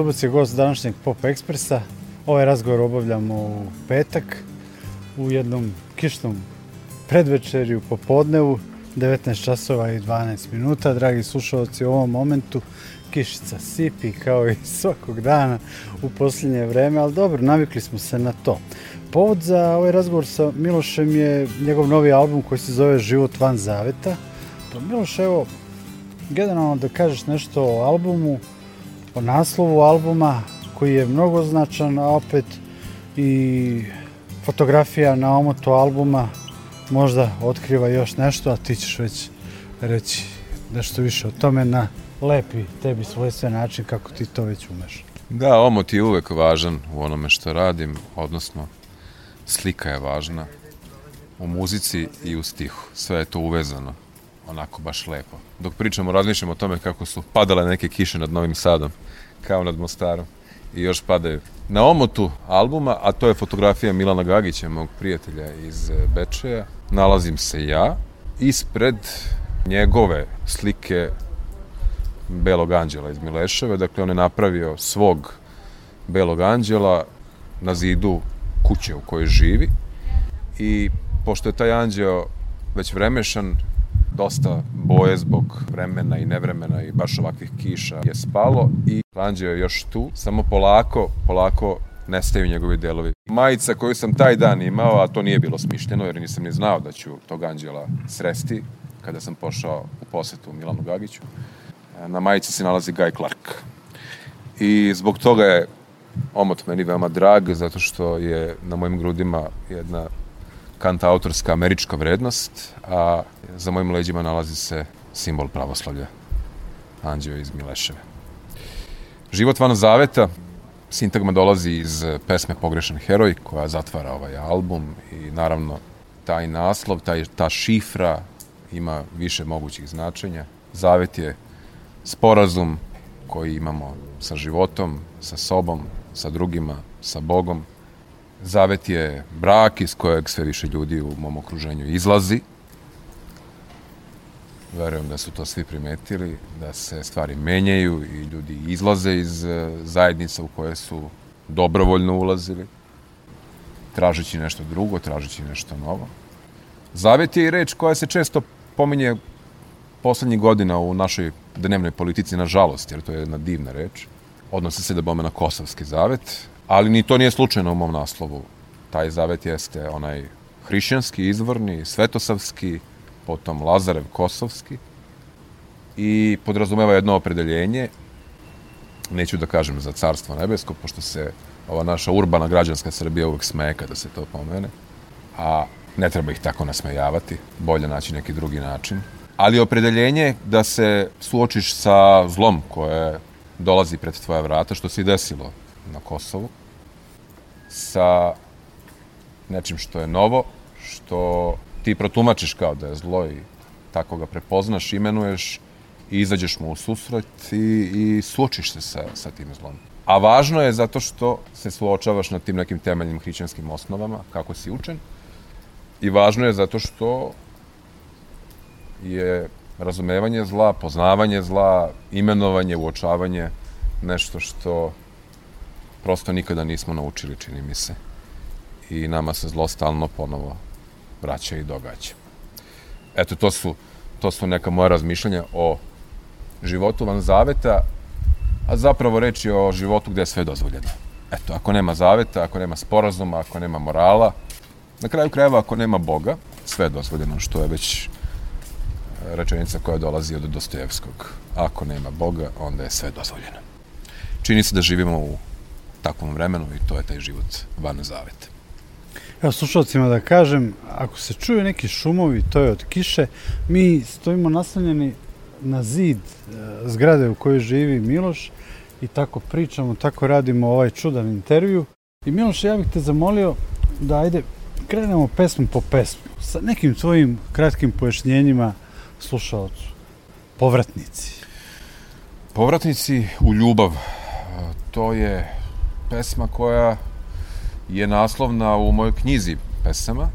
Zubac je gost današnjeg Pop Ekspresa. Ovaj razgovor obavljamo u petak u jednom kišnom predvečerju popodnevu, 19 časova i 12 minuta. Dragi slušalci, u ovom momentu kišica sipi kao i svakog dana u posljednje vreme, ali dobro, navikli smo se na to. Povod za ovaj razgovor sa Milošem je njegov novi album koji se zove Život van zaveta. Pa Miloš, evo, generalno da kažeš nešto o albumu, po naslovu albuma koji je mnogo značan, a opet i fotografija na omotu albuma možda otkriva još nešto, a ti ćeš već reći nešto više o tome na lepi tebi svojstven način kako ti to već umeš. Da, omot je uvek važan u onome što radim, odnosno slika je važna u muzici i u stihu. Sve je to uvezano onako baš lepo. Dok pričamo, razmišljamo o tome kako su padale neke kiše nad Novim Sadom, kao nad Mostarom i još padaju. Na omotu albuma, a to je fotografija Milana Gagića, mog prijatelja iz e, Bečeja, nalazim se ja ispred njegove slike Belog anđela iz Mileševe. Dakle, on je napravio svog Belog anđela na zidu kuće u kojoj živi i pošto je taj anđeo već vremešan, dosta boje zbog vremena i nevremena i baš ovakvih kiša je spalo i Lanđeo je još tu, samo polako, polako nestaju njegovi delovi. Majica koju sam taj dan imao, a to nije bilo smišljeno jer nisam ni znao da ću tog anđela sresti kada sam pošao u posetu Milanu Gagiću. Na majici se nalazi Guy Clark. I zbog toga je omot meni veoma drag, zato što je na mojim grudima jedna kanta autorska američka vrednost, a za mojim leđima nalazi se simbol pravoslavlja, anđeo iz Mileševe. Život van zaveta, sintagma dolazi iz pesme Pogrešan heroj, koja zatvara ovaj album i naravno taj naslov, taj, ta šifra ima više mogućih značenja. Zavet je sporazum koji imamo sa životom, sa sobom, sa drugima, sa Bogom, Zavet je brak iz kojeg sve više ljudi u mom okruženju izlazi. Verujem da su to svi primetili, da se stvari menjaju i ljudi izlaze iz e, zajednica u koje su dobrovoljno ulazili, tražeći nešto drugo, tražeći nešto novo. Zavet je i reč koja se često pominje poslednjih godina u našoj dnevnoj politici, nažalost, jer to je jedna divna reč. Odnosi se da bome na Kosovski zavet, ali ni to nije slučajno u mom naslovu. Taj zavet jeste onaj hrišćanski, izvorni, svetosavski, potom Lazarev kosovski i podrazumeva jedno opredeljenje, neću da kažem za carstvo nebesko, pošto se ova naša urbana građanska Srbija uvek smeje kada se to pomene, a ne treba ih tako nasmejavati, bolje naći neki drugi način. Ali opredeljenje da se suočiš sa zlom koje dolazi pred tvoje vrata, što se i desilo na Kosovu, sa nečim što je novo, što ti protumačiš kao da je zlo i tako ga prepoznaš, imenuješ i izađeš mu u susret i, i suočiš se sa, sa tim zlom. A važno je zato što se suočavaš na tim nekim temeljnim hrićanskim osnovama, kako si učen, i važno je zato što je razumevanje zla, poznavanje zla, imenovanje, uočavanje, nešto što prosto nikada nismo naučili, čini mi se. I nama se zlo stalno ponovo vraća i događa. Eto, to su, to su neka moja razmišljanja o životu van zaveta, a zapravo reč je o životu gde je sve dozvoljeno. Eto, ako nema zaveta, ako nema sporazuma, ako nema morala, na kraju krajeva ako nema Boga, sve je dozvoljeno, što je već e, rečenica koja dolazi od Dostojevskog. Ako nema Boga, onda je sve dozvoljeno. Čini se da živimo u takvom vremenu i to je taj život van zaveta. Ja slušalcima da kažem, ako se čuju neki šumovi, to je od kiše, mi stojimo naslanjeni na zid e, zgrade u kojoj živi Miloš i tako pričamo, tako radimo ovaj čudan intervju. I Miloš, ja bih te zamolio da ajde krenemo pesmu po pesmu sa nekim tvojim kratkim pojašnjenjima slušalcu. Povratnici. Povratnici u ljubav. E, to je pesma koja je naslovna u mojoj knjizi pesama,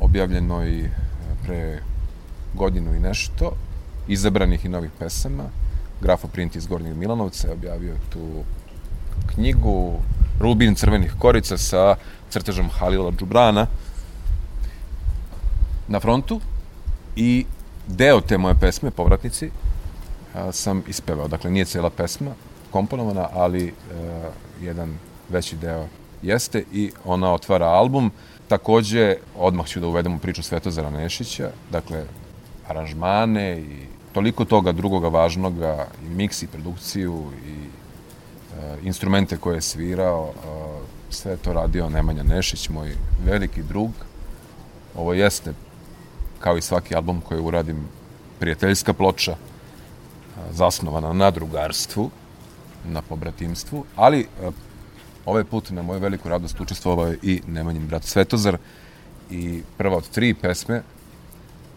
objavljenoj e, pre godinu i nešto, izabranih i novih pesama. Grafo Print iz Gornjeg Milanovca je objavio tu knjigu Rubin crvenih korica sa crtežom Halila Džubrana na frontu i deo te moje pesme, Povratnici, e, sam ispevao. Dakle, nije cela pesma komponovana, ali uh, jedan veći deo jeste i ona otvara album. Takođe, odmah ću da uvedemo priču Svetozara Nešića, dakle, aranžmane i toliko toga drugoga važnoga, i miks i produkciju i e, instrumente koje je svirao, e, sve to radio Nemanja Nešić, moj veliki drug. Ovo jeste, kao i svaki album koji uradim, prijateljska ploča, e, zasnovana na drugarstvu, na pobratimstvu, ali e, Ovaj put na moju veliku radost učestvovao je i Nemanjin brat Svetozar i prva od tri pesme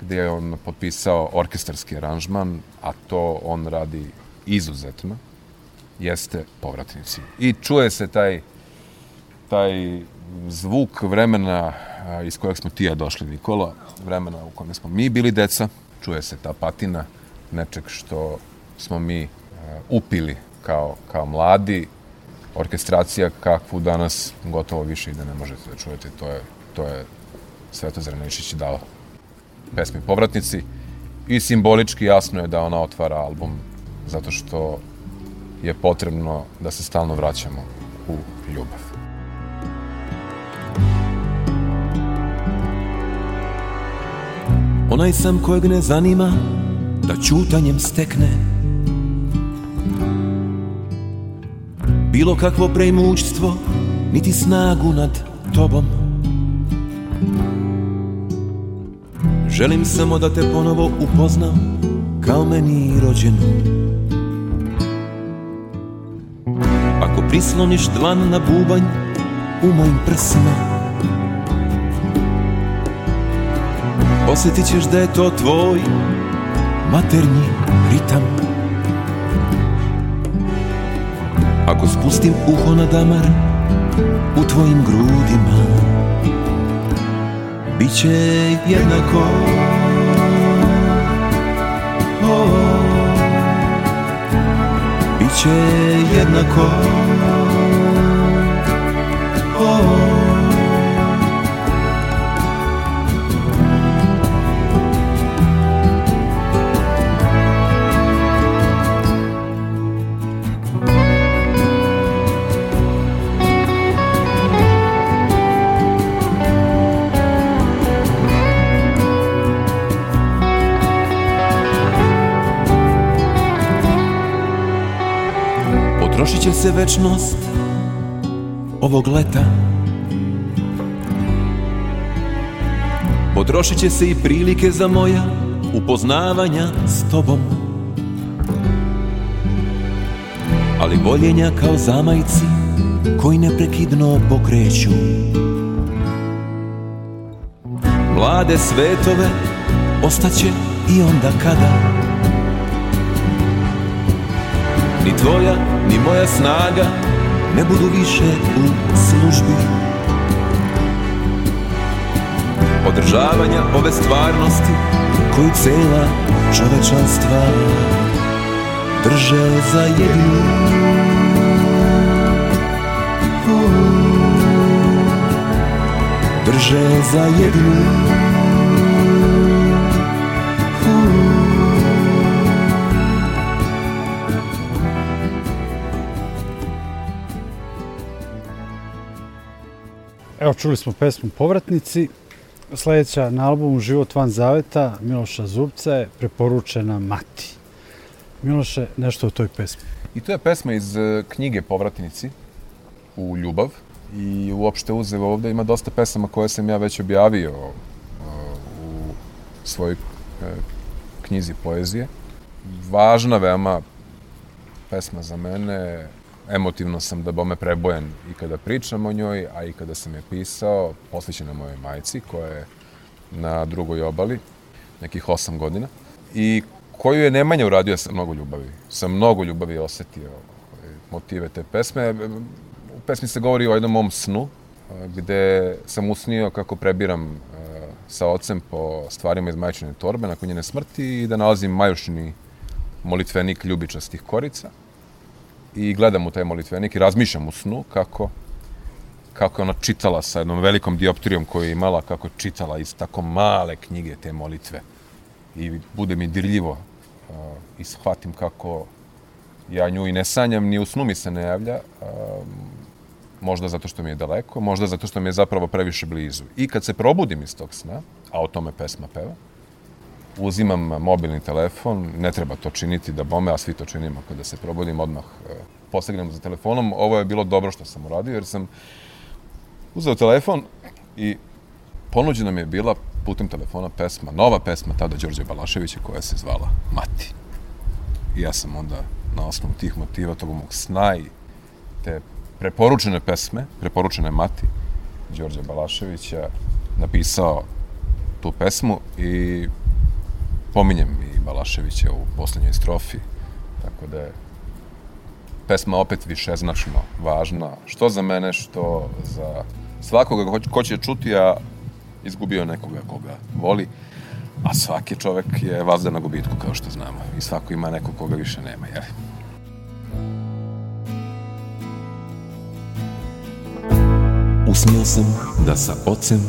gde je on potpisao orkestarski aranžman, a to on radi izuzetno, jeste povratnici. I čuje se taj, taj zvuk vremena iz kojeg smo ti ja došli, Nikola, vremena u kojem smo mi bili deca, čuje se ta patina nečeg što smo mi upili kao, kao mladi orkestracija kakvu danas gotovo više i da ne možete da čujete. To je, to je Svetozar Nešić dao pesmi Povratnici i simbolički jasno je da ona otvara album zato što je potrebno da se stalno vraćamo u ljubav. Onaj sam kojeg ne zanima da ćutanjem stekne bilo kakvo preimućstvo Niti snagu nad tobom Želim samo da te ponovo upoznam Kao meni rođenu Ako prisloniš dlan na bubanj U mojim prsima Osjetit ćeš da je to tvoj Maternji ritam Ako spustim uho na damar u tvojim grudima Biće jednako oh, oh. Biće jednako Trošit će se večnost ovog leta Potrošit će se i prilike za moja upoznavanja s tobom Ali voljenja kao zamajci koji neprekidno pokreću Mlade svetove ostaće i onda kada Ni tvoja, ni moja snaga Ne budu više u službi Održavanja ove stvarnosti Koju cela čovečanstva Drže za jednu Drže za jednu Evo čuli smo pesmu Povratnici. Sledeća na albumu Život van zaveta Miloša Zubca je preporučena Mati. Miloše, nešto o toj pesmi. I to je pesma iz e, knjige Povratnici u ljubav i uopšte uzev ovde ima dosta pesama koje sam ja već objavio e, u svojoj e, knjizi poezije. Važna veoma pesma za mene, emotivno sam da bome prebojan i kada pričam o njoj, a i kada sam je pisao, posvećena mojoj majci koja je na drugoj obali, nekih osam godina, i koju je Nemanja uradio sa mnogo ljubavi. Sa mnogo ljubavi osetio ovaj, motive te pesme. U pesmi se govori o jednom mom snu, eh, gde sam usnio kako prebiram eh, sa ocem po stvarima iz majčine torbe nakon njene smrti i da nalazim majušini molitvenik ljubičastih korica – i gledam u taj molitvenik i razmišljam u snu kako kako je ona čitala sa jednom velikom dioptrijom koju je imala, kako je čitala iz tako male knjige te molitve. I bude mi dirljivo uh, i shvatim kako ja nju i ne sanjam, ni u snu mi se ne javlja, uh, možda zato što mi je daleko, možda zato što mi je zapravo previše blizu. I kad se probudim iz tog sna, a o tome pesma peva, uzimam mobilni telefon, ne treba to činiti da bome, a svi to činimo kada se probudim, odmah e, posegnemo za telefonom. Ovo je bilo dobro što sam uradio jer sam uzeo telefon i ponuđena mi je bila putem telefona pesma, nova pesma tada Đorđe Balaševića koja se zvala Mati. I ja sam onda na osnovu tih motiva, tog mog sna i te preporučene pesme, preporučene Mati, Đorđe Balaševića, napisao tu pesmu i pominjem i Balaševića u poslednjoj strofi, tako da je pesma opet više značno važna, što za mene, što za svakoga ko će čuti, a izgubio nekoga koga voli, a svaki čovek je vazda na gubitku, kao što znamo, i svako ima nekog koga više nema, jel? Usnio sam da sa ocem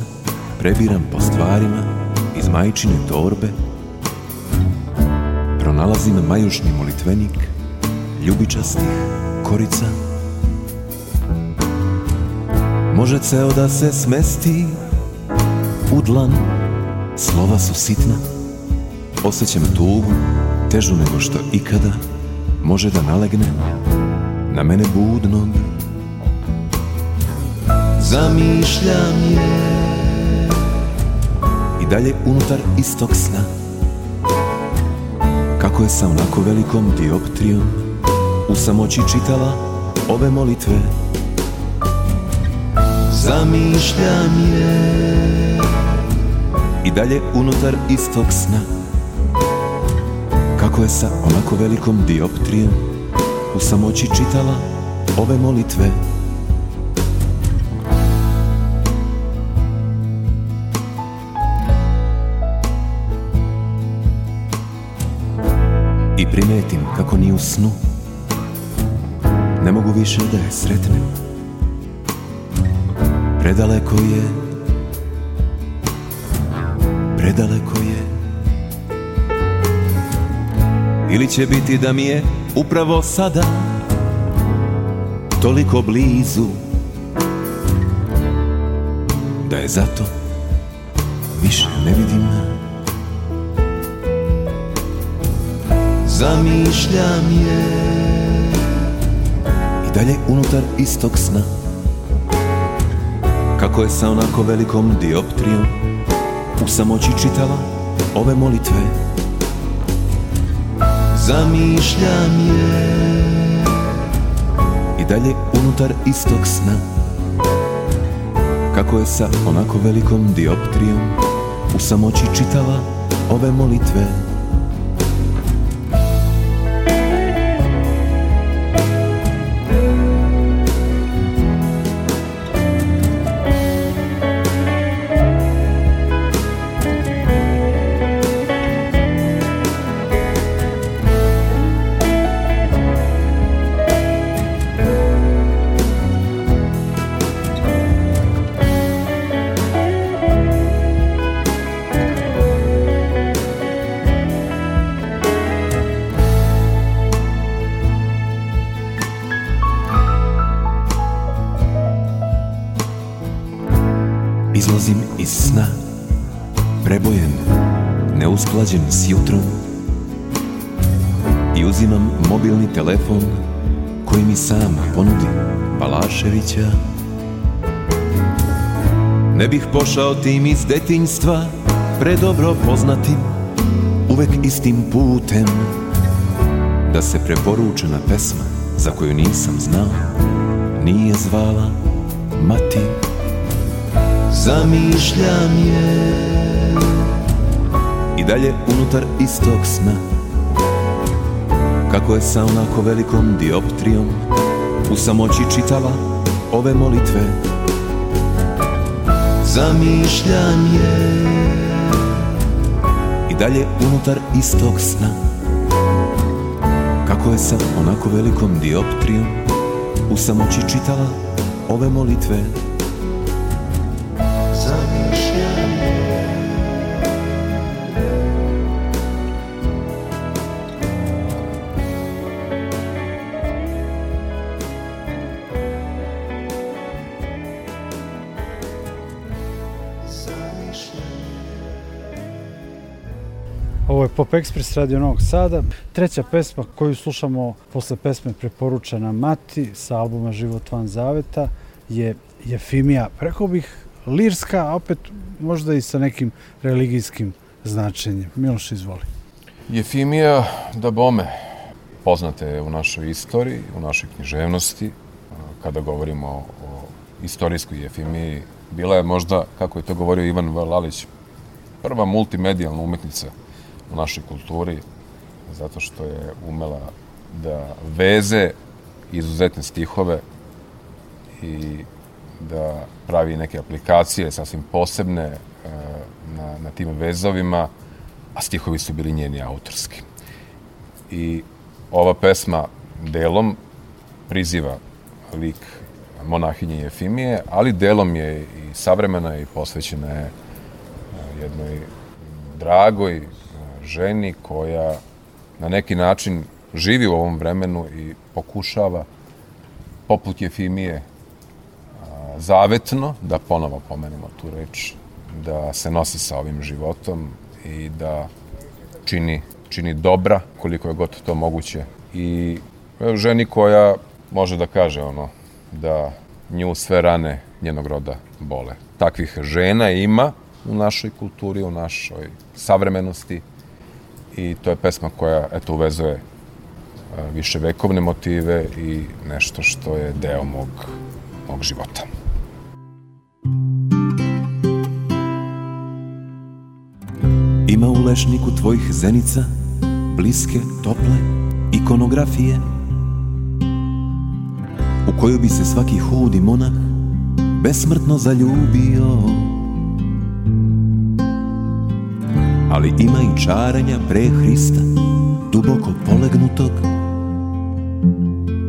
prebiram po stvarima iz majčine torbe pronalazim majušni molitvenik ljubičastih korica Može ceo da se smesti u dlan Slova su sitna Osjećam tugu, težu nego što ikada Može da nalegne na mene budnog Zamišljam je I dalje unutar istog sna kako je sa onako velikom dioptrijom u samoći čitala ove molitve Zamišljam je i dalje unutar istog sna Kako je sa onako velikom dioptrijem u samoći čitala ove molitve primetim kako ni u snu Ne mogu više da je sretnem Predaleko je Predaleko je Ili će biti da mi je upravo sada Toliko blizu Da je zato više ne vidim zamišljam je I dalje unutar istog sna Kako je sa onako velikom dioptrijom U samoći čitala ove molitve Zamišljam je I dalje unutar istog sna Kako je sa onako velikom dioptrijom U samoći čitala ove molitve pošao tim iz detinjstva Predobro poznatim, uvek istim putem Da se preporučena pesma za koju nisam znao Nije zvala mati Zamišljam je I dalje unutar istog sna Kako je sa onako velikom dioptrijom U samoći čitala ove molitve zamišljanje I dalje unutar istog sna Kako je sa onako velikom dioptrijom U samoći čitala ove molitve Pop Express Radio Novog Sada. Treća pesma koju slušamo posle pesme preporučena Mati sa albuma Život van zaveta je Jefimija, preko bih lirska, a opet možda i sa nekim religijskim značenjem. Miloš, izvoli. Jefimija da bome poznata je u našoj istoriji, u našoj književnosti. Kada govorimo o istorijskoj Jefimiji, bila je možda, kako je to govorio Ivan Valalić, prva multimedijalna umetnica u našoj kulturi, zato što je umela da veze izuzetne stihove i da pravi neke aplikacije sasvim posebne e, na, na tim vezovima, a stihovi su bili njeni autorski. I ova pesma delom priziva lik monahinje Jefimije, ali delom je i savremena i posvećena je e, jednoj dragoj, ženi koja na neki način živi u ovom vremenu i pokušava, poput Jefimije, zavetno, da ponovo pomenemo tu reč, da se nosi sa ovim životom i da čini, čini dobra koliko je god to moguće. I e, ženi koja može da kaže ono, da nju sve rane njenog roda bole. Takvih žena ima u našoj kulturi, u našoj savremenosti, i to je pesma koja eto uvezuje e, više vekovne motive i nešto što je deo mog, mog života. Ima u lešniku tvojih zenica, bliske, tople, ikonografije, u koju bi se svaki hudi monah besmrtno zaljubio. ali ima i čaranja pre Hrista, duboko polegnutog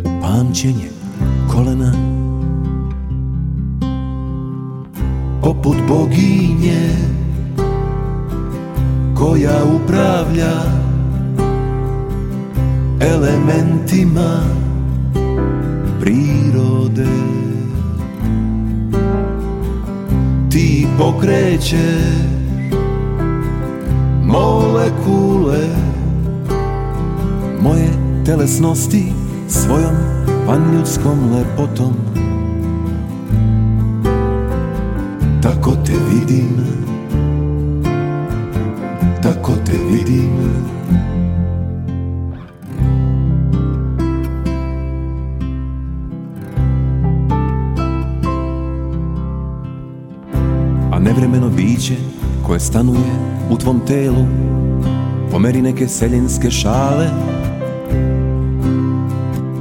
u pamćenje kolena. Poput boginje koja upravlja elementima prirode. Ti pokrećeš molekule moje telesnosti svojom panľudskom lepotom. Tako te vidím, tako te vidím. A nevremeno biće koje stanuje u tvom telu Pomeri neke seljenske šale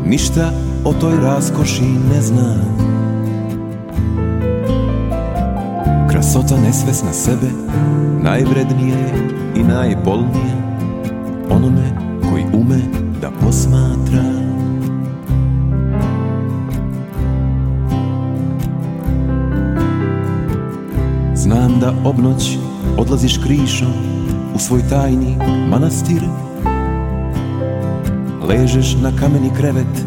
Ništa o toj raskoši ne zna Krasota nesvesna sebe Najvrednije i najbolnije Onome koji ume da posmatra Znam da obnoć odlaziš krišom u svoj tajni manastir Ležeš na kameni krevet,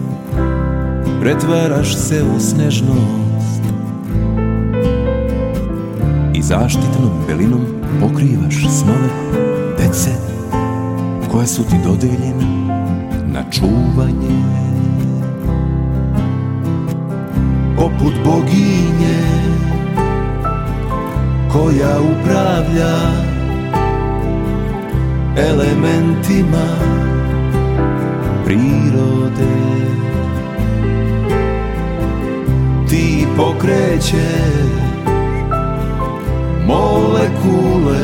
pretvaraš se u snežnost I zaštitnom belinom pokrivaš snove dece Koja su ti dodeljena na čuvanje Poput boginje koja upravlja elementima prirode ti pokreće molekule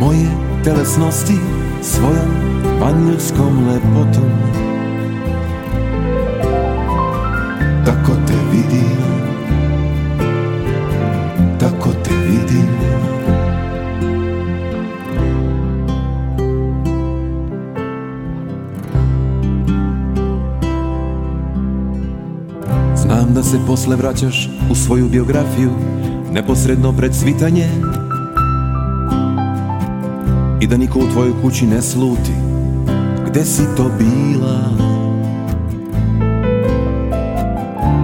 moje telesnosti svojom vanljudskom lepotom tako te vidim se posle vraćaš u svoju biografiju Neposredno pred svitanje I da niko u tvojoj kući ne sluti Gde si to bila?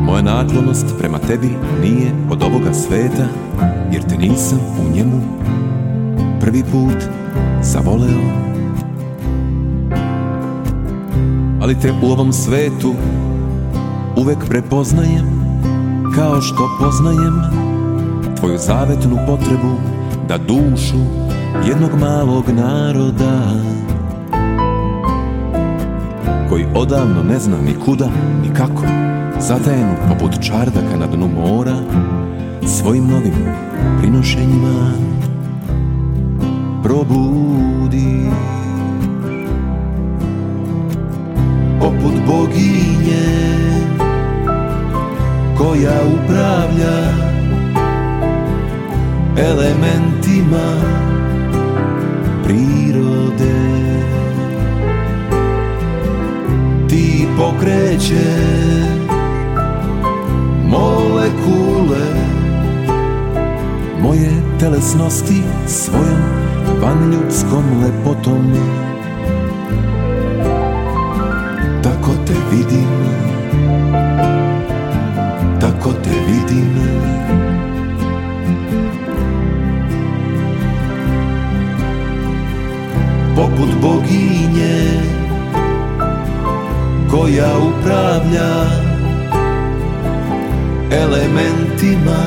Moja naklonost prema tebi nije od ovoga sveta Jer te nisam u njemu prvi put zavoleo ali te u ovom svetu uvek prepoznajem kao što poznajem Tvoju zavetnu potrebu da dušu jednog malog naroda Koji odavno ne zna ni kuda, ni kako Zatajenu poput čardaka na dnu mora Svojim novim prinošenjima probudi Poput boginje koja upravlja elementima prirode ti pokreće molekule moje telesnosti svojom vanljudskom lepotom tako te vidim ako te vidim Poput boginje koja upravlja elementima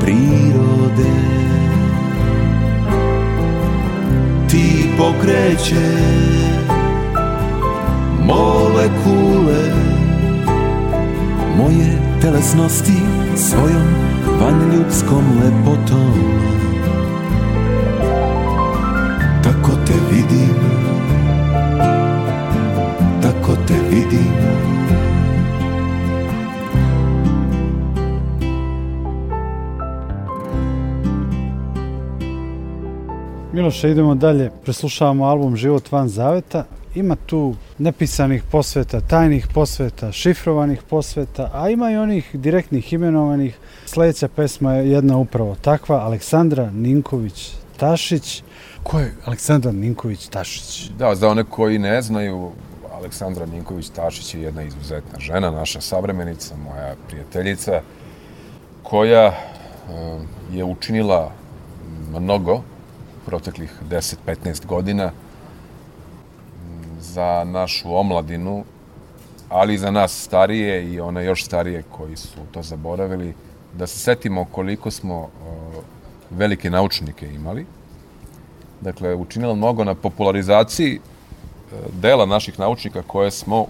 prirode Ti pokreće pokrećeš molekule moje telesnosti svojom vanljudskom lepotom Tako te vidim Tako te vidim Miloše, idemo dalje. Preslušavamo album Život van zaveta. Ima tu nepisanih posveta, tajnih posveta, šifrovanih posveta, a ima i onih direktnih imenovanih. Sledeća pesma je jedna upravo takva, Aleksandra Ninković Tašić. Ko je Aleksandar Ninković Tašić? Da, za one koji ne znaju, Aleksandra Ninković Tašić je jedna izuzetna žena, naša savremenica, moja prijateljica, koja eh, je učinila mnogo proteklih 10-15 godina za našu omladinu, ali i za nas starije i one još starije koji su to zaboravili, da se setimo koliko smo e, velike naučnike imali. Dakle, učinila mnogo na popularizaciji e, dela naših naučnika koje smo,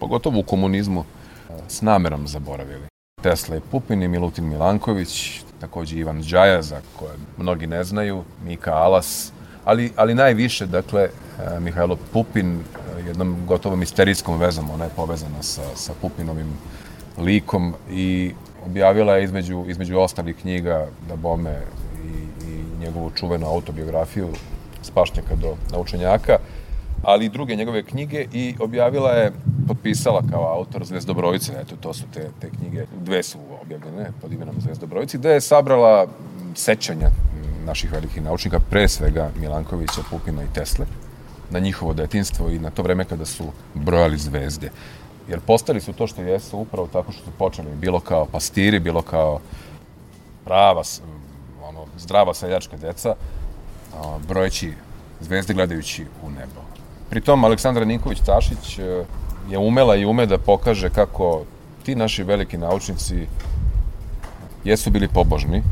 pogotovo u komunizmu, e, s namerom zaboravili. Tesla je Pupin i Milutin Milanković, takođe Ivan Đaja, za koje mnogi ne znaju, Mika Alas, ali, ali najviše, dakle, e, Mihajlo Pupin e, jednom gotovo misterijskom vezom, ona je povezana sa, sa Pupinovim likom i objavila je između, između ostalih knjiga da bome i, i njegovu čuvenu autobiografiju Spašnjaka do naučenjaka, ali i druge njegove knjige i objavila je, potpisala kao autor Zvezdobrojice, eto to su te, te knjige, dve su objavljene pod imenom Zvezdobrojice, gde je sabrala sećanja naših velikih naučnika, pre svega Milankovića, Pupina i Tesle, na njihovo detinstvo i na to vreme kada su brojali zvezde. Jer postali su to što jesu upravo tako što su počeli, bilo kao pastiri, bilo kao prava, ono, zdrava seljačka deca, brojeći zvezde gledajući u nebo. Pritom, Aleksandra Ninković-Tašić e, je umela i ume da pokaže kako ti naši veliki naučnici jesu bili pobožni,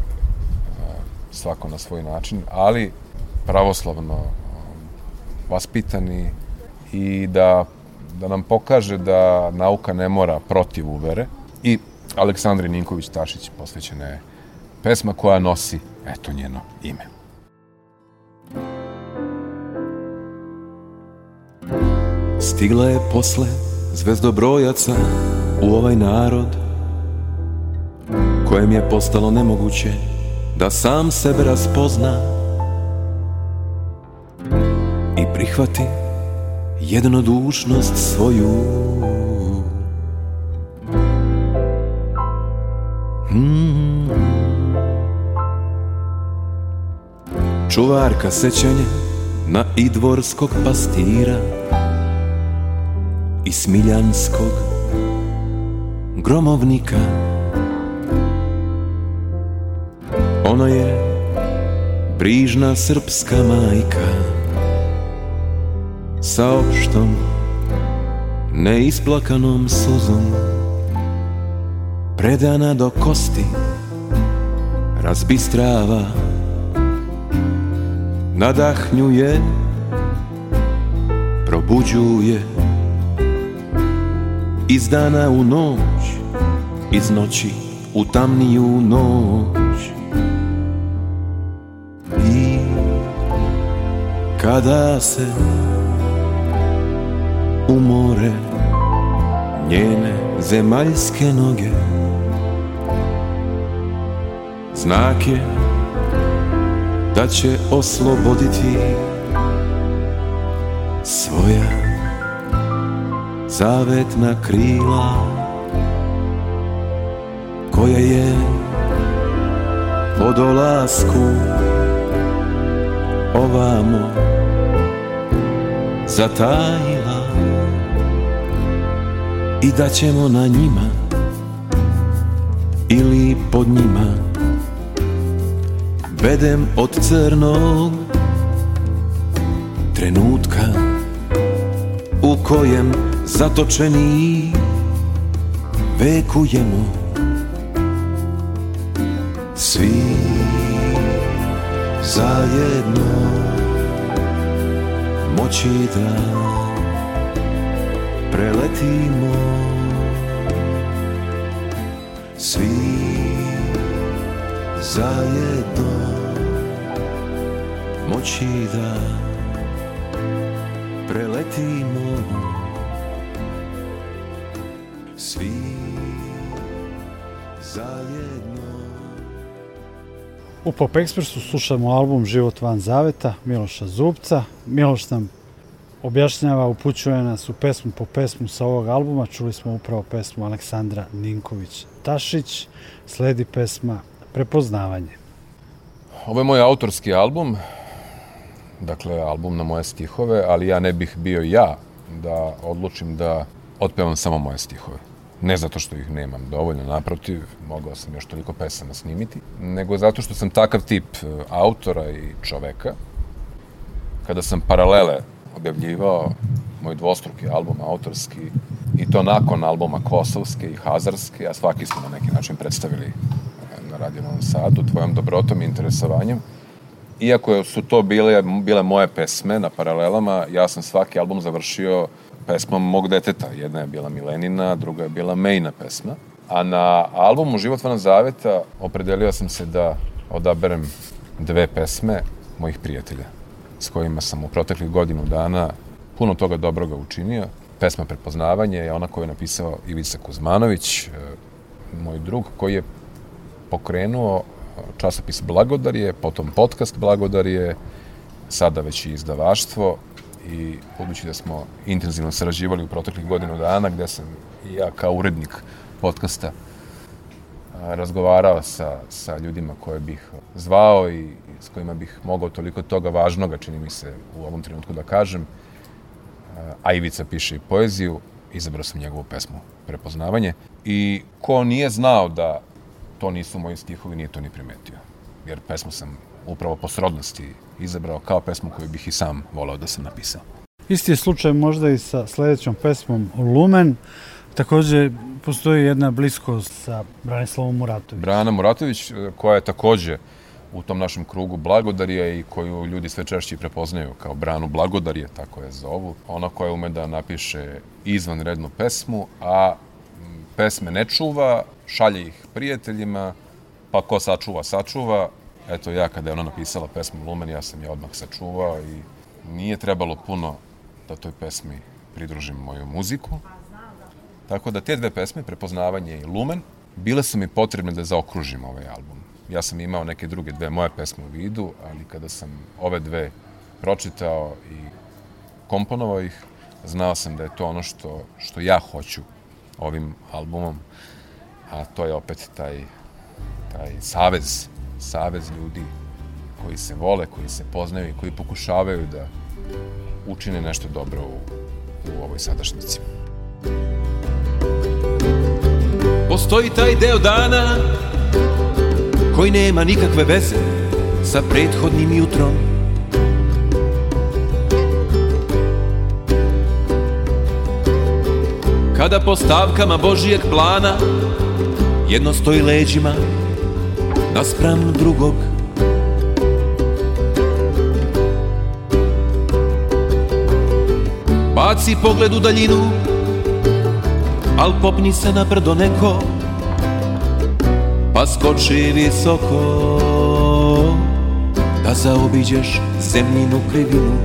svako na svoj način, ali pravoslavno um, vaspitani i da, da nam pokaže da nauka ne mora protiv uvere. I Aleksandri Ninković Tašić posvećena je pesma koja nosi, eto, njeno ime. Stigla je posle zvezdobrojaca u ovaj narod kojem je postalo nemoguće da sam sebe raspozna i prihvati jednodušnost svoju hmm. Čuvarka sećanja na idvorskog pastira i smiljanskog gromovnika Ono je brižna srpska majka Sa opštom neisplakanom suzom Predana do kosti razbistrava Nadahnjuje, probuđuje Iz dana u noć, iz noći u tamniju noć Kada se umore njene zemaljske noge Znak je da će osloboditi svoja zavetna krila koja je po dolasku ovamo zatajila i da ćemo na njima ili pod njima bedem od crnog trenutka u kojem zatočeni vekujemo svi zajedno moći da preletimo svi zajedno moći da preletimo svi zajedno U Pop Expressu slušamo album Život van zaveta Miloša Zubca. Miloš nam objašnjava, upućuje nas u pesmu po pesmu sa ovog albuma. Čuli smo upravo pesmu Aleksandra Ninković-Tašić. Sledi pesma Prepoznavanje. Ovo je moj autorski album, dakle album na moje stihove, ali ja ne bih bio ja da odlučim da otpevam samo moje stihove. Ne zato što ih nemam dovoljno, naprotiv, mogao sam još toliko pesama snimiti, nego zato što sam takav tip e, autora i čoveka. Kada sam paralele objavljivao moj dvostruki album, autorski, i to nakon albuma Kosovske i Hazarske, a svaki smo na neki način predstavili e, na Radio Novom Sadu, tvojom dobrotom i interesovanjem. Iako su to bile, bile moje pesme na paralelama, ja sam svaki album završio pesma mog deteta. Jedna je bila Milenina, druga je bila Mejna pesma. A na albumu Životvorna zaveta opredelio sam se da odaberem dve pesme mojih prijatelja s kojima sam u proteklih godinu dana puno toga dobroga učinio. Pesma Prepoznavanje je ona koju je napisao Ivica Kuzmanović, e, moj drug, koji je pokrenuo e, časopis Blagodarje, potom podcast Blagodarje, sada već i izdavaštvo i budući da smo intenzivno sarađivali u proteklih godinu dana, gde sam ja kao urednik podcasta razgovarao sa, sa ljudima koje bih zvao i s kojima bih mogao toliko toga važnoga, čini mi se, u ovom trenutku da kažem. A Ivica piše i poeziju, izabrao sam njegovu pesmu Prepoznavanje. I ko nije znao da to nisu moji stihovi, nije to ni primetio. Jer pesmu sam upravo po srodnosti izabrao kao pesmu koju bih i sam volao da sam napisao. Isti je slučaj možda i sa sledećom pesmom Lumen. Takođe, postoji jedna bliskost sa Branislavom Muratović. Brana Muratović, e, koja je takođe u tom našem krugu blagodarija i koju ljudi sve češće prepoznaju kao branu blagodarije, tako je zovu. Ona koja ume da napiše izvanrednu pesmu, a pesme ne čuva, šalje ih prijateljima, pa ko sačuva, sačuva, eto ja kada je ona napisala pesmu Lumen, ja sam je odmah sačuvao i nije trebalo puno da toj pesmi pridružim moju muziku. Tako da te dve pesme, Prepoznavanje i Lumen, bile su mi potrebne da zaokružim ovaj album. Ja sam imao neke druge dve moje pesme u vidu, ali kada sam ove dve pročitao i komponovao ih, znao sam da je to ono što, što ja hoću ovim albumom, a to je opet taj, taj savez savez ljudi koji se vole, koji se poznaju i koji pokušavaju da učine nešto dobro u, u ovoj sadašnjici. Postoji taj deo dana koji nema nikakve veze sa prethodnim jutrom. Kada po stavkama Božijeg plana jedno stoji leđima naspram drugog Baci pogled u daljinu Al popni se na brdo neko Pa skoči visoko Da zaobiđeš zemljinu krivinu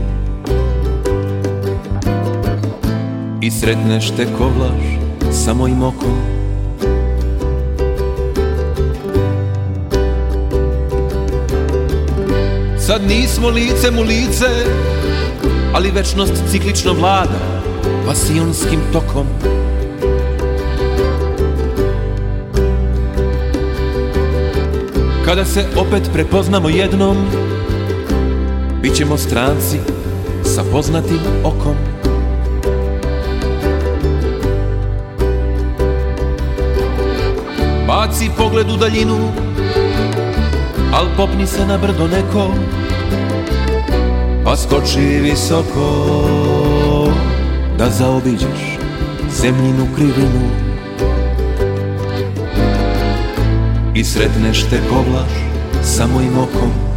I sretneš te ko sa mojim okom Sad nismo lice mu lice Ali večnost ciklično vlada Pasionskim tokom Kada se opet prepoznamo jednom Bićemo stranci sa poznatim okom Baci pogled u daljinu Al popni se na brdo neko Pa skoči visoko Da zaobiđeš zemljinu krivinu I sretneš te kovlaš samo mojim okom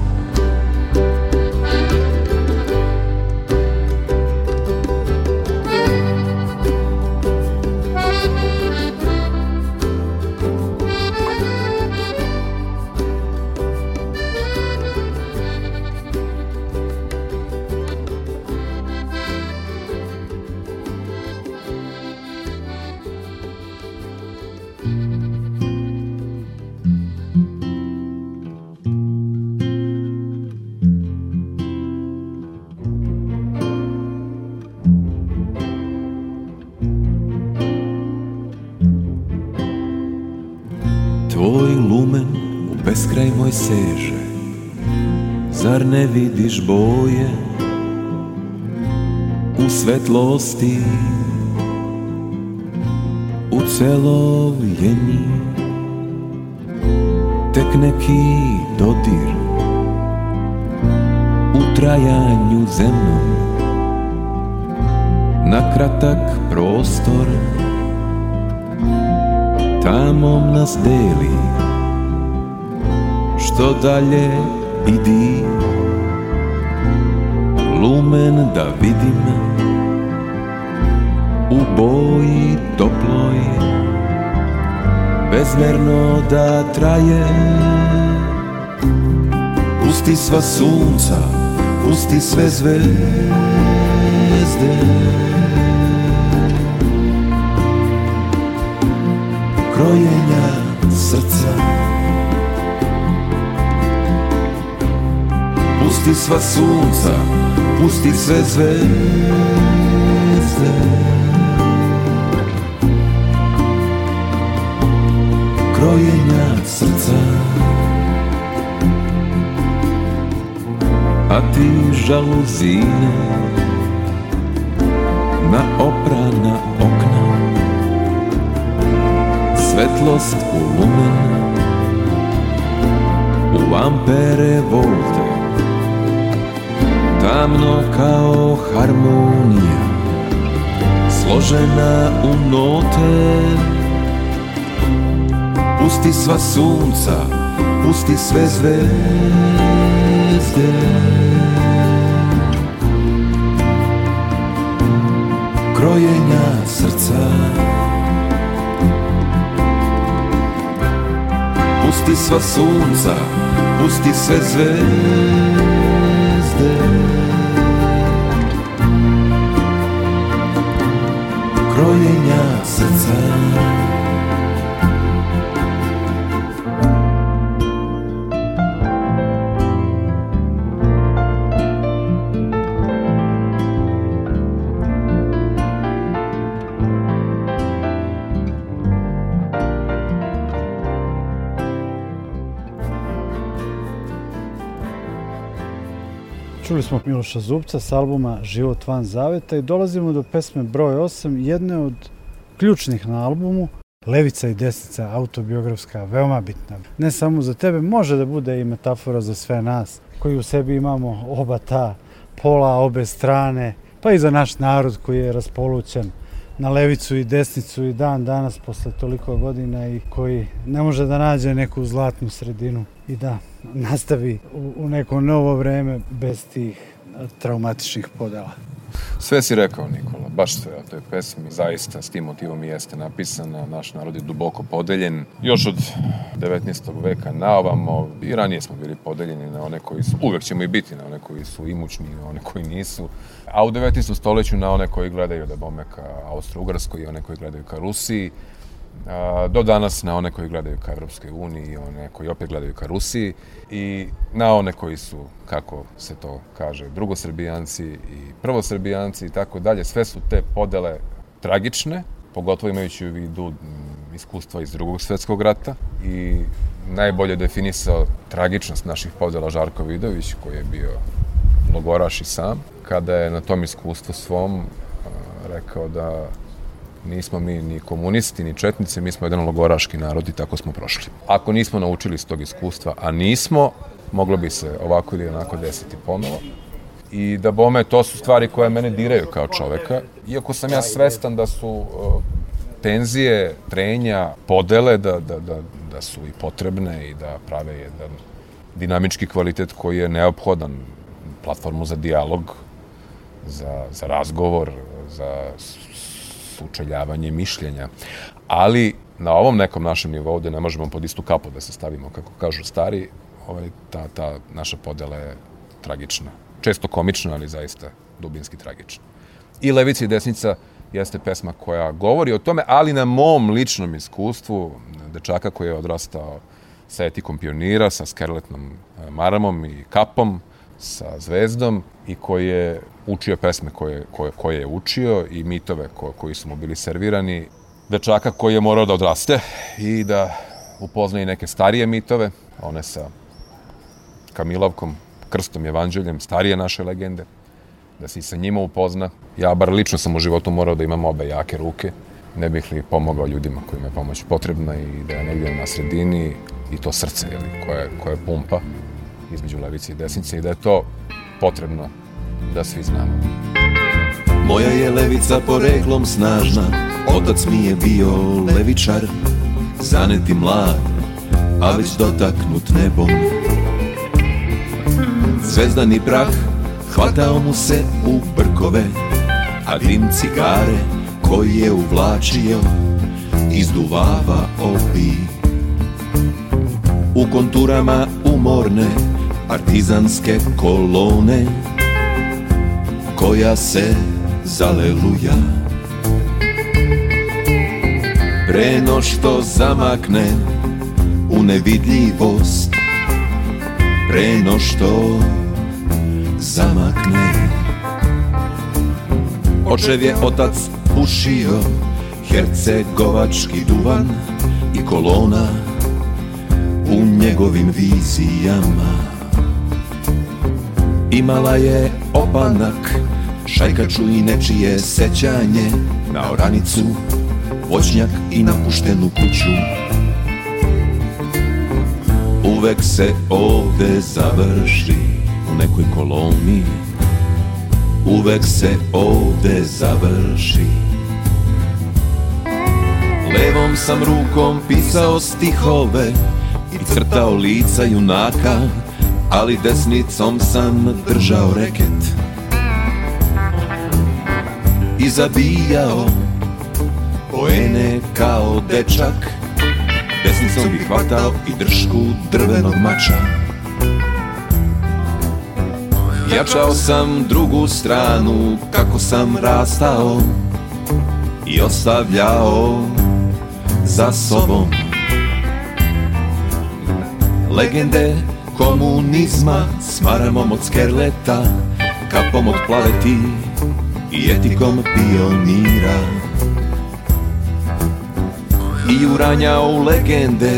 vidiš boje u svetlosti u celovljeni tek neki dodir u trajanju zemnom na kratak prostor tamom nas deli što dalje idi lumen da vidim U boji toploj Bezmerno da traje Pusti sva sunca Pusti sve zvezde Krojenja srca Pusti sva sunca pusti sve zvezde Krojenja srca A ti žaluzine Na oprana okna Svetlost u lumen U ampere volte tamno kao harmonija Složena u note Pusti sva sunca, pusti sve zvezde Krojenja srca Pusti sva sunca, pusti sve zvezde em Miloša Zubca s albuma Život van zaveta i dolazimo do pesme broj 8, jedne od ključnih na albumu, Levica i desnica, autobiografska, veoma bitna. Ne samo za tebe, može da bude i metafora za sve nas, koji u sebi imamo oba ta pola, obe strane, pa i za naš narod koji je raspolućen na levicu i desnicu i dan danas posle toliko godina i koji ne može da nađe neku zlatnu sredinu i da nastavi u, u neko novo vreme bez tih traumatičnih podela. Sve si rekao, Nikola, baš sve o toj pesmi. Zaista, s tim motivom i jeste napisana. Naš narod je duboko podeljen. Još od 19. veka na ovamo i ranije smo bili podeljeni na one koji su, uvek ćemo i biti na one koji su imućni i na one koji nisu. A u 19. stoljeću na one koji gledaju da bome ka Austro-Ugrskoj i one koji gledaju ka Rusiji do danas na one koji gledaju ka Evropskoj uniji, i one koji opet gledaju ka Rusiji i na one koji su, kako se to kaže, drugosrbijanci i prvosrbijanci i tako dalje. Sve su te podele tragične, pogotovo imajući u vidu mm, iskustva iz drugog svetskog rata i najbolje definisao tragičnost naših podela Žarko Vidović, koji je bio logoraš i sam, kada je na tom iskustvu svom rekao da Nismo mi ni komunisti, ni četnici, mi smo jedan logoraški narod i tako smo prošli. Ako nismo naučili iz tog iskustva, a nismo, moglo bi se ovako ili onako desiti ponovo. I da bome, to su stvari koje mene diraju kao čoveka. Iako sam ja svestan da su e, tenzije, trenja, podele, da, da, da, da su i potrebne i da prave jedan dinamički kvalitet koji je neophodan platformu za dijalog, za, za razgovor, za sučeljavanje mišljenja. Ali na ovom nekom našem nivou gde ne možemo pod istu kapu da se stavimo, kako kažu stari, ovaj, ta, ta naša podela je tragična. Često komična, ali zaista dubinski tragična. I Levica i Desnica jeste pesma koja govori o tome, ali na mom ličnom iskustvu dečaka koji je odrastao sa etikom pionira, sa skerletnom eh, maramom i kapom, sa Zvezdom i koji je učio pesme koje, koje, koje je učio i mitove ko, koji su mu bili servirani. Dečaka koji je morao da odraste i da upozna i neke starije mitove, one sa Kamilovkom, Krstom, Evanđeljem, starije naše legende, da se i sa njima upozna. Ja bar lično sam u životu morao da imam obe jake ruke, ne bih li pomogao ljudima kojima je pomoć potrebna i da je negdje na sredini i to srce jeli, koje, koje pumpa između levice i desnice i da je to potrebno da svi znamo. Moja je levica poreklom snažna, otac mi je bio levičar, zaneti mlad, a već dotaknut nebom. Zvezdani prah hvatao mu se u brkove, a dim cigare koji je uvlačio izduvava obi u konturama umorne partizanske kolone koja se zaleluja Preno što zamakne u nevidljivost Preno što zamakne Očev je otac pušio hercegovački duvan i kolona u njegovim vizijama Imala je opanak, šajkaču i nečije sećanje Na oranicu, voćnjak i napuštenu kuću Uvek se ovde završi u nekoj koloni Uvek se ovde završi Levom sam rukom pisao stihove i crtao lica junaka Ali desnicom sam držao reket I zabijao poene kao dečak Desnicom bi hvatao i dršku drvenog mača Jačao sam drugu stranu kako sam rastao I ostavljao za sobom Legende komunizma Smaramom od skerleta Kapom od plaveti I etikom pionira I uranja u legende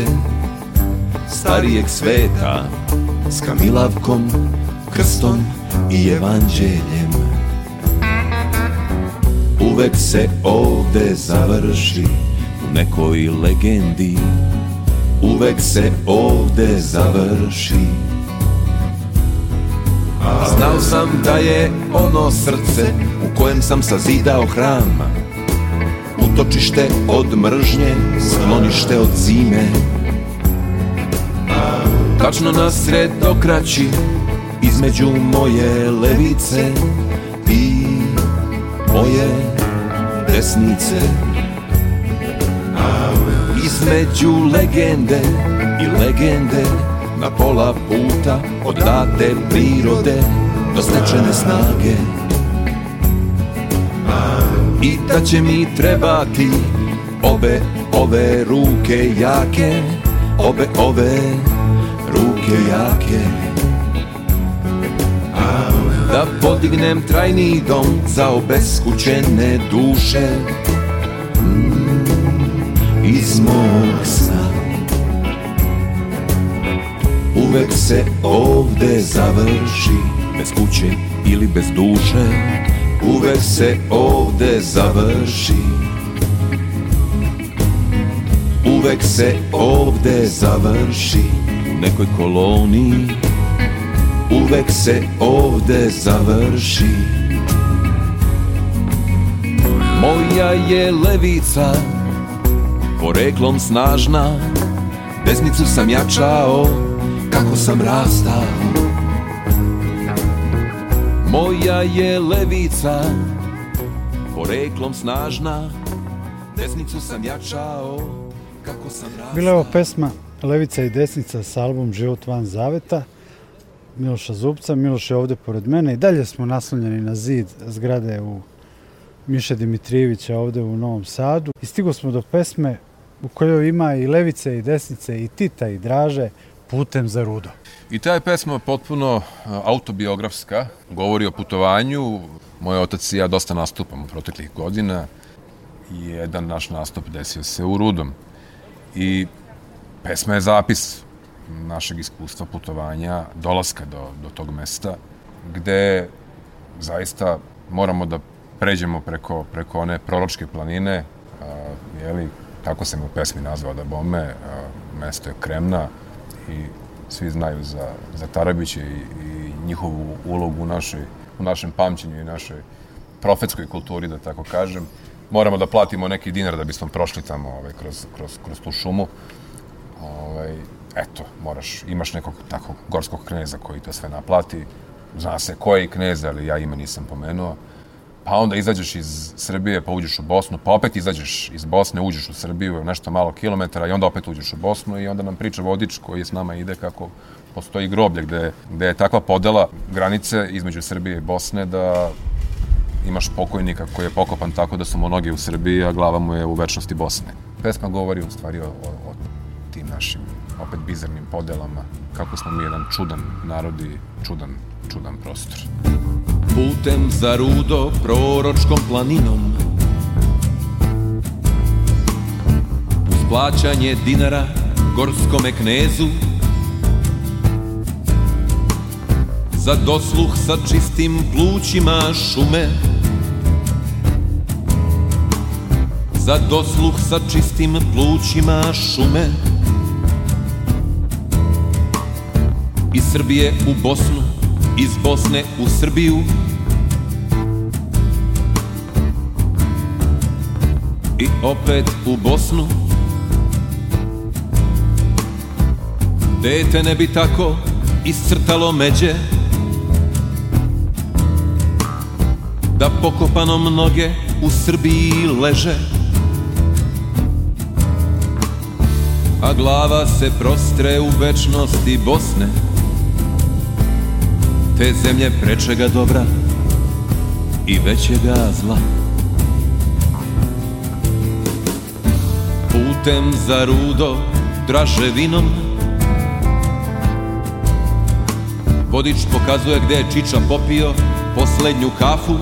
Starijeg sveta S kamilavkom, krstom i evanđeljem Uvek se ovde završi U nekoj legendi uvek se ovde završi Znao sam da je ono srce u kojem sam sazidao hram Utočište od mržnje, sklonište od zime Tačno na sred okraći, između moje levice i moje desnice između legende i legende Na pola puta od date prirode do stečene snage I da će mi trebati obe ove ruke jake Obe ove ruke jake Da podignem trajni dom za obeskućene duše iz mog sna Uvek se ovde završi Bez kuće ili bez duše Uvek se ovde završi Uvek se ovde završi U nekoj koloni Uvek se ovde završi Moja je levica poreklom snažna Desnicu sam jačao kako sam rastao Moja je levica poreklom snažna Desnicu sam jačao kako sam rastao Bila je ovo pesma Levica i desnica sa album Život van zaveta Miloša Zubca. Miloš je ovde pored mene i dalje smo naslonjeni na zid zgrade u Miša Dimitrijevića ovde u Novom Sadu. I stigo smo do pesme u kojoj ima i levice i desnice i Tita i Draže putem za rudo. I ta je pesma potpuno e, autobiografska, govori o putovanju. Moj otac i ja dosta nastupamo u proteklih godina i jedan naš nastup desio se u Rudom. I pesma je zapis našeg iskustva putovanja, dolaska do, do tog mesta, gde zaista moramo da pređemo preko, preko one proročke planine, a, jeli, Tako sam u pesmi nazvao da bome, e, mesto je Kremna i svi znaju za, za Tarabiće i, i njihovu ulogu u, našoj, u našem pamćenju i našoj profetskoj kulturi, da tako kažem. Moramo da platimo neki dinar da bismo prošli tamo ovaj, kroz, kroz, kroz tu šumu. Ovaj, eto, moraš, imaš nekog takvog gorskog kneza koji to sve naplati. Zna se ko je knez, ali ja ime nisam pomenuo pa onda izađeš iz Srbije, pa uđeš u Bosnu, pa opet izađeš iz Bosne, uđeš u Srbiju, nešto malo kilometara i onda opet uđeš u Bosnu i onda nam priča vodič koji s nama ide kako postoji groblje gde, gde je takva podela granice između Srbije i Bosne da imaš pokojnika koji je pokopan tako da su mu noge u Srbiji, a glava mu je u večnosti Bosne. Pesma govori u stvari o, o, o tim našim opet bizarnim podelama, kako smo mi jedan čudan narod i čudan čudan prostor. Putem za rudo proročkom planinom Uz plaćanje dinara gorskome knezu Za dosluh sa čistim plućima šume Za dosluh sa čistim plućima šume iz Srbije u Bosnu iz Bosne u Srbiju i opet u Bosnu Dete ne bi tako iscrtalo međe Da pokopano mnoge u Srbiji leže A glava se prostre u večnosti Bosne Te zemlje prečega dobra i većega zla Putem za rudo vinom, Vodič pokazuje gde je Čiča popio poslednju kafu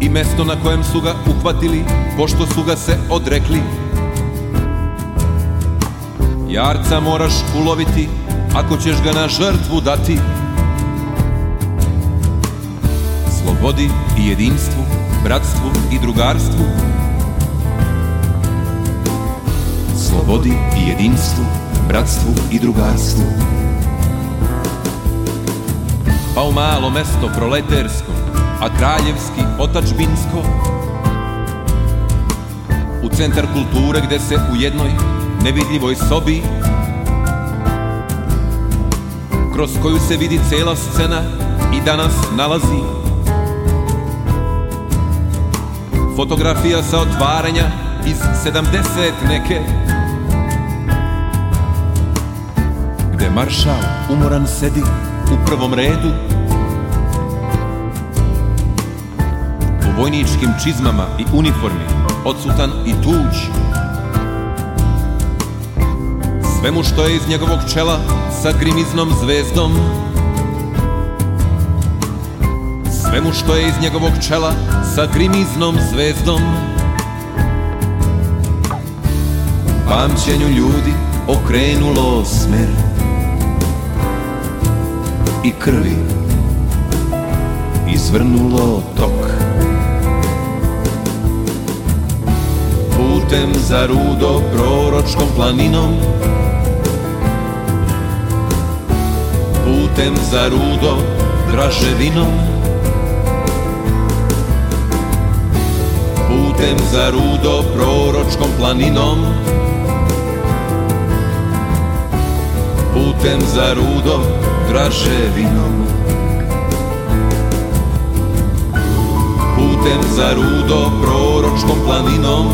I mesto na kojem su ga uhvatili pošto su ga se odrekli Jarca moraš uloviti Ako ćeš ga na žrtvu dati Slobodi i jedinstvu, bratstvu i drugarstvu Slobodi i jedinstvu, bratstvu i drugarstvu Pa u malo mesto proletersko, a kraljevski otačbinsko U centar kulture gde se u jednoj nevidljivoj sobi kroz koju se vidi cela scena i danas nalazi. Fotografija sa otvaranja iz 70 neke, gde maršal umoran sedi u prvom redu, u vojničkim čizmama i uniformi, odsutan i tuđ, svemu što je iz njegovog čela sa grimiznom zvezdom Svemu što je iz njegovog čela sa grimiznom zvezdom Pamćenju ljudi okrenulo smer I krvi izvrnulo tok Putem za rudo proročkom planinom putem za rudo draževinom Putem za rudo proročkom planinom Putem za rudo draževinom Putem za rudo proročkom planinom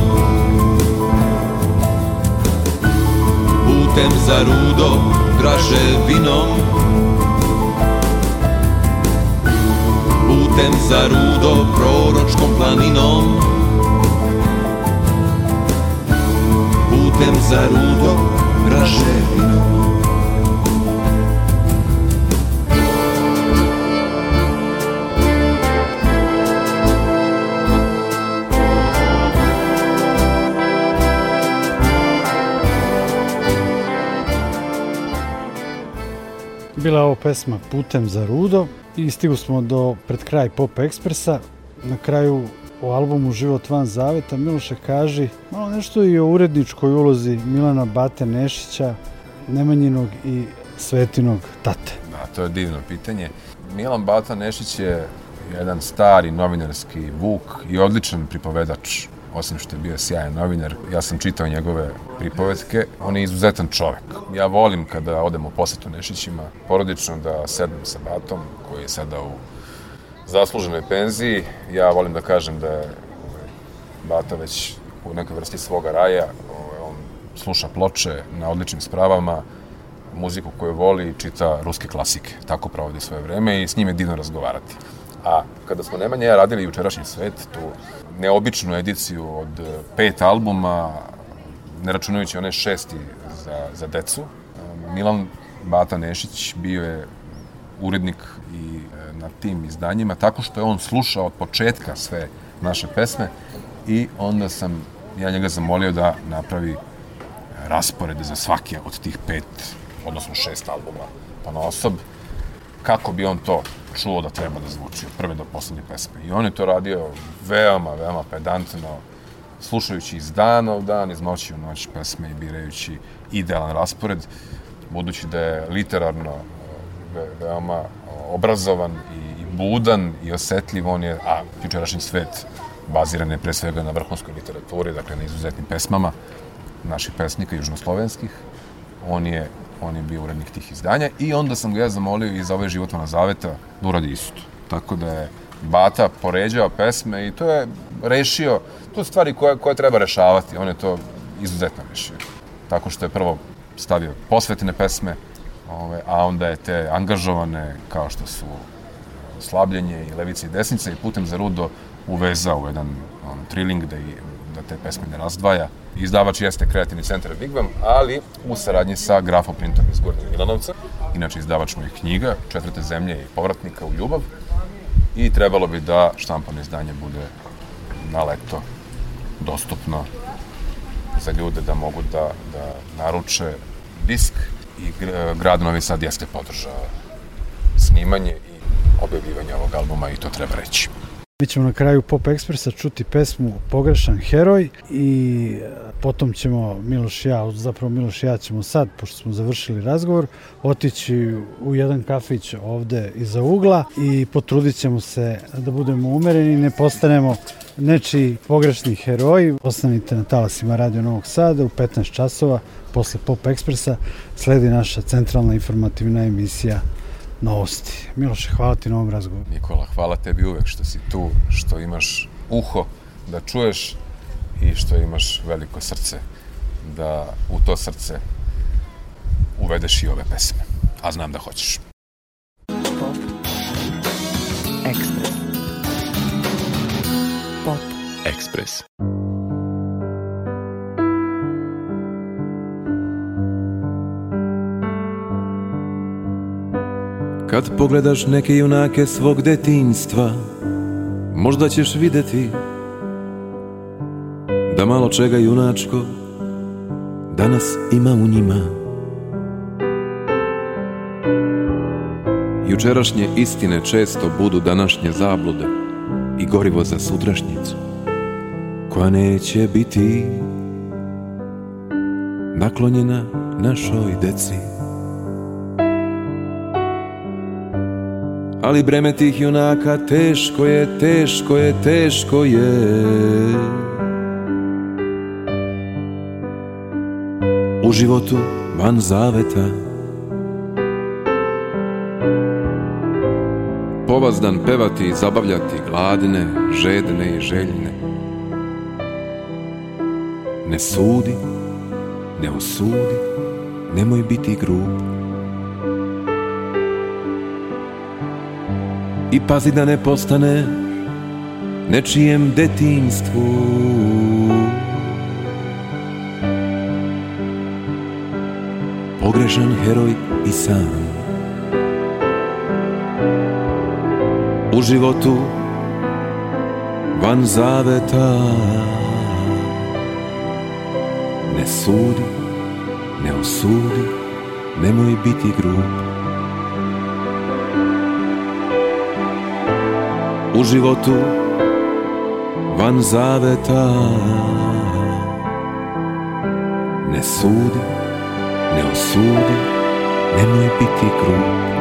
Putem za rudo draževinom putem za rudo proročkom planinom Putem za rudo raževinom Bila ovo pesma Putem za Rudo i stigu smo do pred kraj Pop Ekspresa. Na kraju o albumu Život van zaveta Miloše kaži malo nešto i o uredničkoj ulozi Milana Bate Nešića, Nemanjinog i Svetinog tate. Da, to je divno pitanje. Milan Bata Nešić je jedan stari novinarski vuk i odličan pripovedač osim što je bio sjajan novinar, ja sam čitao njegove pripovetke, on je izuzetan čovek. Ja volim kada odem u posetu Nešićima, porodično da sednem sa batom, koji je sada u zasluženoj penziji. Ja volim da kažem da je ovaj, bata već u nekoj vrsti svoga raja, ovaj, on sluša ploče na odličnim spravama, muziku koju voli, čita ruske klasike. Tako provodi svoje vreme i s njime divno razgovarati. A kada smo Nemanja ja radili jučerašnji svet, tu neobičnu ediciju od e, pet albuma, ne računajući one šesti za, za decu. E, Milan Bata Nešić bio je urednik i e, na tim izdanjima, tako što je on slušao od početka sve naše pesme i onda sam ja njega zamolio da napravi raspored za svaki od tih pet, odnosno šest albuma pa na osob, kako bi on to čuo da treba da zvuči od prve do poslednje pesme. I on je to radio veoma, veoma pedantno, slušajući iz dana u dan, iz noći u noć pesme i birajući idealan raspored, budući da je literarno e, veoma obrazovan i, i budan i osetljiv, on je, a jučerašnji svet baziran je pre svega na vrhunskoj literaturi, dakle na izuzetnim pesmama naših pesnika južnoslovenskih. On je on je bio urednik tih izdanja i onda sam ga ja zamolio iz ove ovaj zaveta da uradi isto. Tako da je Bata poređao pesme i to je rešio, to su stvari koje, koje treba rešavati, on je to izuzetno rešio. Tako što je prvo stavio posvetene pesme, ove, a onda je te angažovane kao što su e, slabljenje i levice i desnice i putem za rudo uvezao u jedan on, triling da i dakle te pesme ne razdvaja. Izdavač jeste kreativni centar Big ali u saradnji sa grafoprintom iz Gornjeg Milanovca, inače izdavač mu je knjiga, Četvrte zemlje i Povratnika u ljubav, i trebalo bi da štampano izdanje bude na leto dostupno za ljude da mogu da, da naruče disk i grad Novi Sad jeste podržao snimanje i objavljivanje ovog albuma i to treba reći. Mi ćemo na kraju Pop Ekspresa čuti pesmu Pogrešan heroj i e, potom ćemo Miloš i ja, zapravo Miloš i ja ćemo sad, pošto smo završili razgovor, otići u jedan kafić ovde iza ugla i potrudit ćemo se da budemo umereni, ne postanemo nečiji pogrešni heroji. Ostanite na talasima Radio Novog Sada u 15 časova posle Pop Ekspresa sledi naša centralna informativna emisija novosti. Miloše, hvala ti na ovom razgovoru. Nikola, hvala tebi uvek što si tu, što imaš uho da čuješ i što imaš veliko srce da u to srce uvedeš i ove pesme. A znam da hoćeš. Pop. Ekspres. Pop. Ekspres. Kad pogledaš neke junake svog detinjstva Možda ćeš videti Da malo čega junačko Danas ima u njima Jučerašnje istine često budu današnje zablude I gorivo za sutrašnjicu Koja neće biti Naklonjena našoj deci Ali breme tih junaka teško je, teško je, teško je U životu van zaveta Povazdan pevati i zabavljati gladne, žedne i željne Ne sudi, ne osudi, nemoj biti grub i pazi da ne postane nečijem detinstvu Pogrešan heroj i sam U životu van zaveta Ne sudi, ne osudi, nemoj biti grub u životu van zaveta Ne sudi, ne osudi, nemoj biti krut